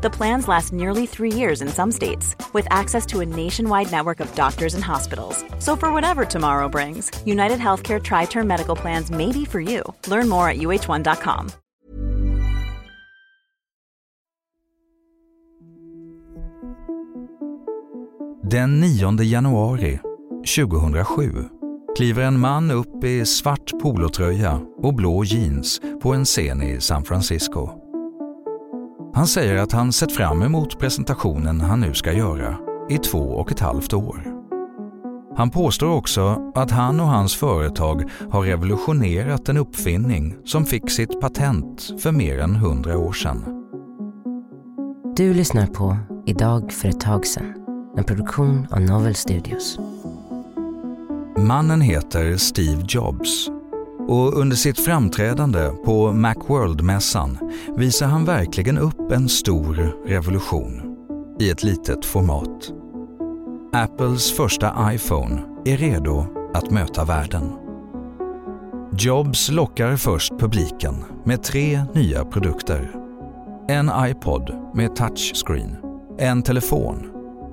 The plans last nearly three years in some states, with access to a nationwide network of doctors and hospitals. So, for whatever tomorrow brings, United Healthcare Tri Term Medical Plans may be for you. Learn more at uh1.com. Den 9 januari 2007 kliver en man upp i svart polotröja och blå jeans på en scen i San Francisco. Han säger att han sett fram emot presentationen han nu ska göra i två och ett halvt år. Han påstår också att han och hans företag har revolutionerat en uppfinning som fick sitt patent för mer än hundra år sedan. Du lyssnar på Idag för ett tag sedan, en produktion av Novel Studios. Mannen heter Steve Jobs och under sitt framträdande på Macworld-mässan visar han verkligen upp en stor revolution i ett litet format. Apples första iPhone är redo att möta världen. Jobs lockar först publiken med tre nya produkter. En iPod med touchscreen, en telefon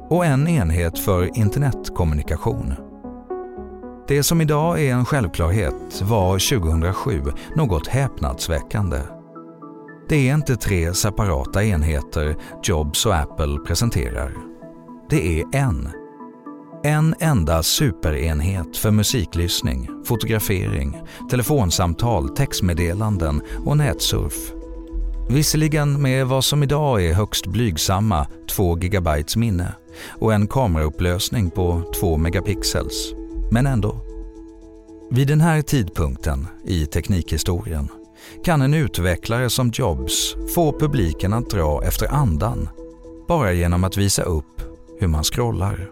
och en enhet för internetkommunikation. Det som idag är en självklarhet var 2007 något häpnadsväckande. Det är inte tre separata enheter Jobs och Apple presenterar. Det är en. En enda superenhet för musiklyssning, fotografering, telefonsamtal, textmeddelanden och nätsurf. Visserligen med vad som idag är högst blygsamma 2 GB minne och en kameraupplösning på 2 megapixels men ändå. Vid den här tidpunkten i teknikhistorien kan en utvecklare som Jobs få publiken att dra efter andan bara genom att visa upp hur man scrollar.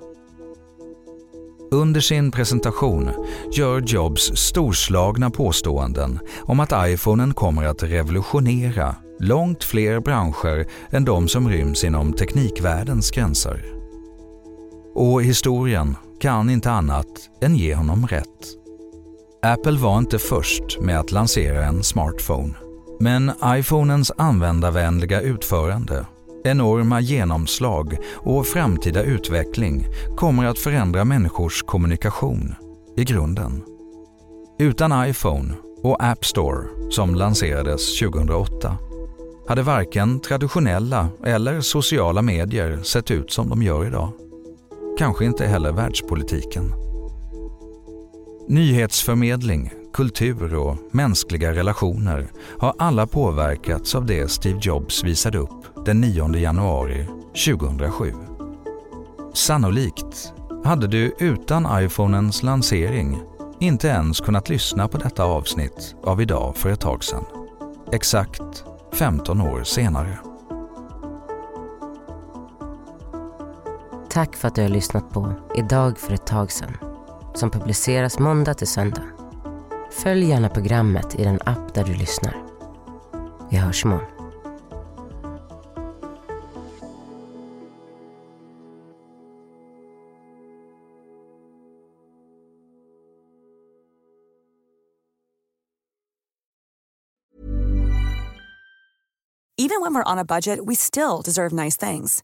Under sin presentation gör Jobs storslagna påståenden om att iPhonen kommer att revolutionera långt fler branscher än de som ryms inom teknikvärldens gränser. Och historien kan inte annat än ge honom rätt. Apple var inte först med att lansera en smartphone. Men iPhonens användarvänliga utförande, enorma genomslag och framtida utveckling kommer att förändra människors kommunikation i grunden. Utan iPhone och App Store, som lanserades 2008, hade varken traditionella eller sociala medier sett ut som de gör idag. Kanske inte heller världspolitiken. Nyhetsförmedling, kultur och mänskliga relationer har alla påverkats av det Steve Jobs visade upp den 9 januari 2007. Sannolikt hade du utan iPhonens lansering inte ens kunnat lyssna på detta avsnitt av Idag för ett tag sedan. Exakt 15 år senare. Tack för att du har lyssnat på Idag för ett tag sedan som publiceras måndag till söndag. Följ gärna programmet i den app där du lyssnar. Vi hörs imorgon. Even when we're on a budget, we still deserve nice things.